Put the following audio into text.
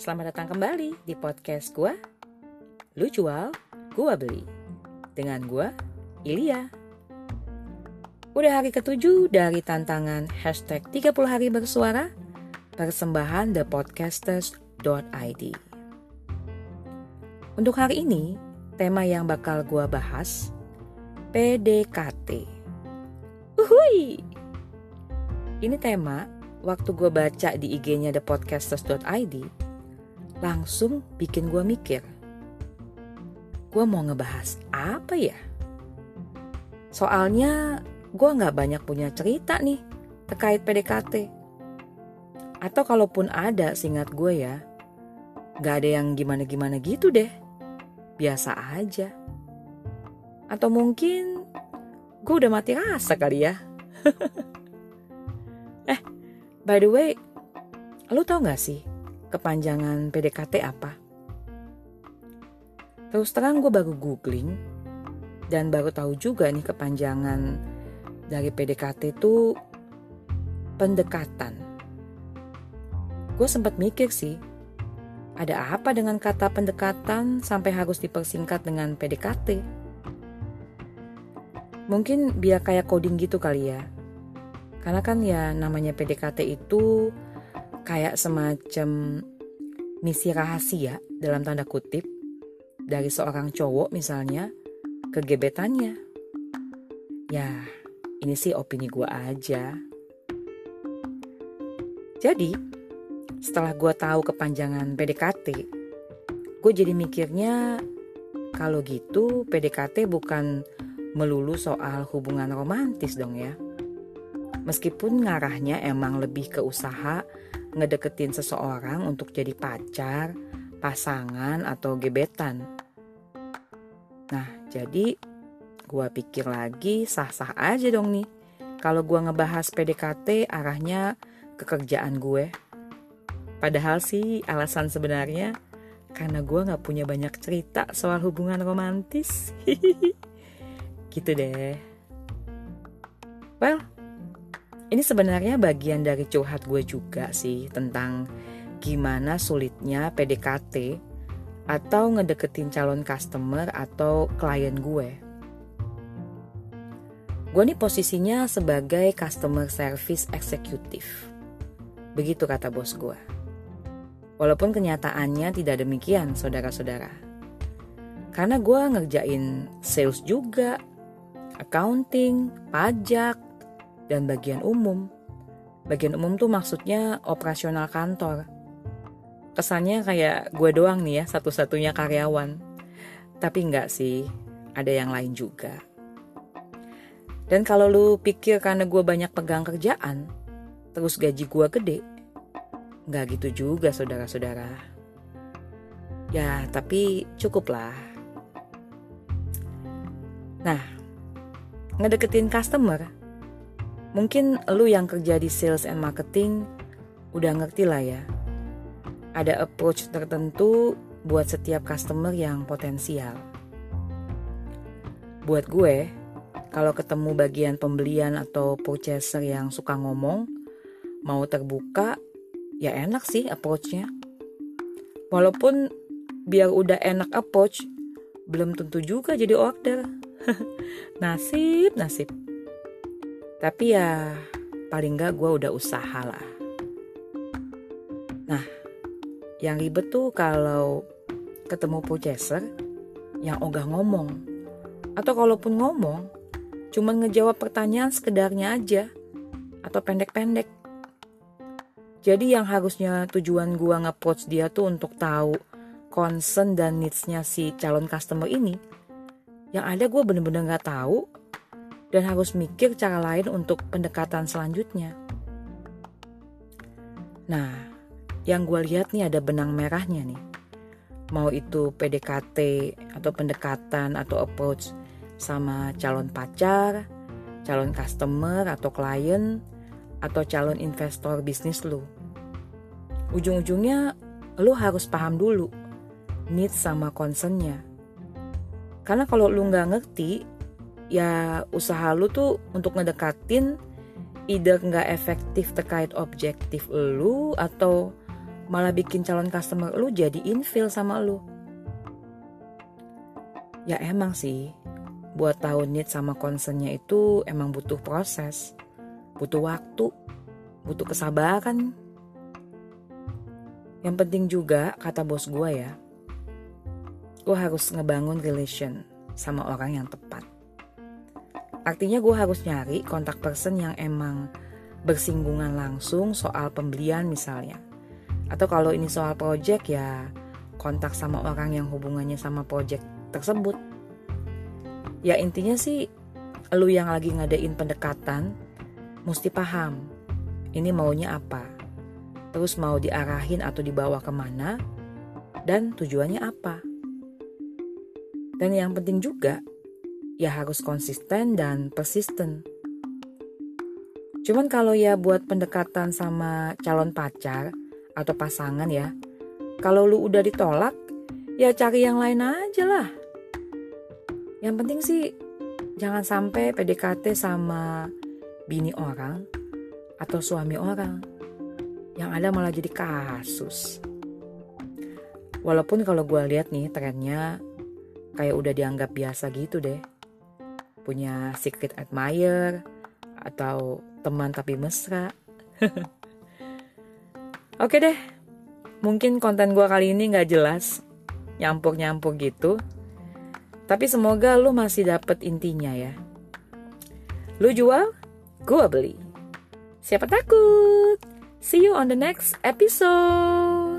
Selamat datang kembali di podcast gua. Lu jual, gua beli. Dengan gua, Ilya. Udah hari ketujuh dari tantangan hashtag 30 hari bersuara, persembahan thepodcasters.id. Untuk hari ini, tema yang bakal gua bahas, PDKT. Uhui! Ini tema waktu gue baca di IG-nya thepodcasters.id langsung bikin gue mikir. Gue mau ngebahas apa ya? Soalnya gue gak banyak punya cerita nih terkait PDKT. Atau kalaupun ada seingat gue ya, gak ada yang gimana-gimana gitu deh. Biasa aja. Atau mungkin gue udah mati rasa kali ya. eh, by the way, lu tau gak sih kepanjangan PDKT apa? Terus terang gue baru googling dan baru tahu juga nih kepanjangan dari PDKT itu pendekatan. Gue sempat mikir sih, ada apa dengan kata pendekatan sampai harus dipersingkat dengan PDKT? Mungkin biar kayak coding gitu kali ya. Karena kan ya namanya PDKT itu kayak semacam misi rahasia dalam tanda kutip dari seorang cowok misalnya ke gebetannya. Ya, ini sih opini gue aja. Jadi, setelah gue tahu kepanjangan PDKT, gue jadi mikirnya kalau gitu PDKT bukan melulu soal hubungan romantis dong ya. Meskipun ngarahnya emang lebih ke usaha ngedeketin seseorang untuk jadi pacar, pasangan, atau gebetan. Nah, jadi gue pikir lagi sah-sah aja dong nih. Kalau gue ngebahas PDKT arahnya ke kerjaan gue. Padahal sih alasan sebenarnya karena gue gak punya banyak cerita soal hubungan romantis. gitu deh. Well, ini sebenarnya bagian dari curhat gue juga sih tentang gimana sulitnya PDKT atau ngedeketin calon customer atau klien gue. Gue nih posisinya sebagai customer service executive. Begitu kata bos gue. Walaupun kenyataannya tidak demikian, saudara-saudara. Karena gue ngerjain sales juga, accounting, pajak, dan bagian umum. Bagian umum tuh maksudnya operasional kantor. Kesannya kayak gue doang nih ya satu-satunya karyawan. Tapi enggak sih, ada yang lain juga. Dan kalau lu pikir karena gue banyak pegang kerjaan, terus gaji gue gede, nggak gitu juga saudara-saudara. Ya, tapi cukup lah. Nah, ngedeketin customer Mungkin lu yang kerja di sales and marketing udah ngerti lah ya. Ada approach tertentu buat setiap customer yang potensial. Buat gue, kalau ketemu bagian pembelian atau purchaser yang suka ngomong, mau terbuka, ya enak sih approachnya. Walaupun biar udah enak approach, belum tentu juga jadi order. nasib, nasib. Tapi ya paling gak gue udah usaha lah. Nah, yang ribet tuh kalau ketemu purchaser yang ogah ngomong. Atau kalaupun ngomong, cuman ngejawab pertanyaan sekedarnya aja. Atau pendek-pendek. Jadi yang harusnya tujuan gue nge-approach dia tuh untuk tahu concern dan needs-nya si calon customer ini. Yang ada gue bener-bener gak tahu dan harus mikir cara lain untuk pendekatan selanjutnya. Nah, yang gue lihat nih ada benang merahnya nih. Mau itu PDKT atau pendekatan atau approach sama calon pacar, calon customer atau klien, atau calon investor bisnis lu. Ujung-ujungnya lu harus paham dulu needs sama concernnya. Karena kalau lu nggak ngerti, ya usaha lu tuh untuk ngedekatin either nggak efektif terkait objektif lu atau malah bikin calon customer lu jadi infil sama lu. Ya emang sih, buat tahu need sama concernnya itu emang butuh proses, butuh waktu, butuh kesabaran. Yang penting juga, kata bos gue ya, gue harus ngebangun relation sama orang yang tepat. Artinya gue harus nyari kontak person yang emang bersinggungan langsung soal pembelian misalnya. Atau kalau ini soal project ya kontak sama orang yang hubungannya sama project tersebut. Ya intinya sih lu yang lagi ngadain pendekatan mesti paham ini maunya apa. Terus mau diarahin atau dibawa ke mana dan tujuannya apa. Dan yang penting juga ya harus konsisten dan persisten. Cuman kalau ya buat pendekatan sama calon pacar atau pasangan ya, kalau lu udah ditolak, ya cari yang lain aja lah. Yang penting sih jangan sampai PDKT sama bini orang atau suami orang. Yang ada malah jadi kasus. Walaupun kalau gue lihat nih trennya kayak udah dianggap biasa gitu deh. Punya secret admirer atau teman tapi mesra. Oke deh, mungkin konten gue kali ini gak jelas, nyampur-nyampur gitu. Tapi semoga lu masih dapet intinya ya. Lu jual, gue beli. Siapa takut? See you on the next episode.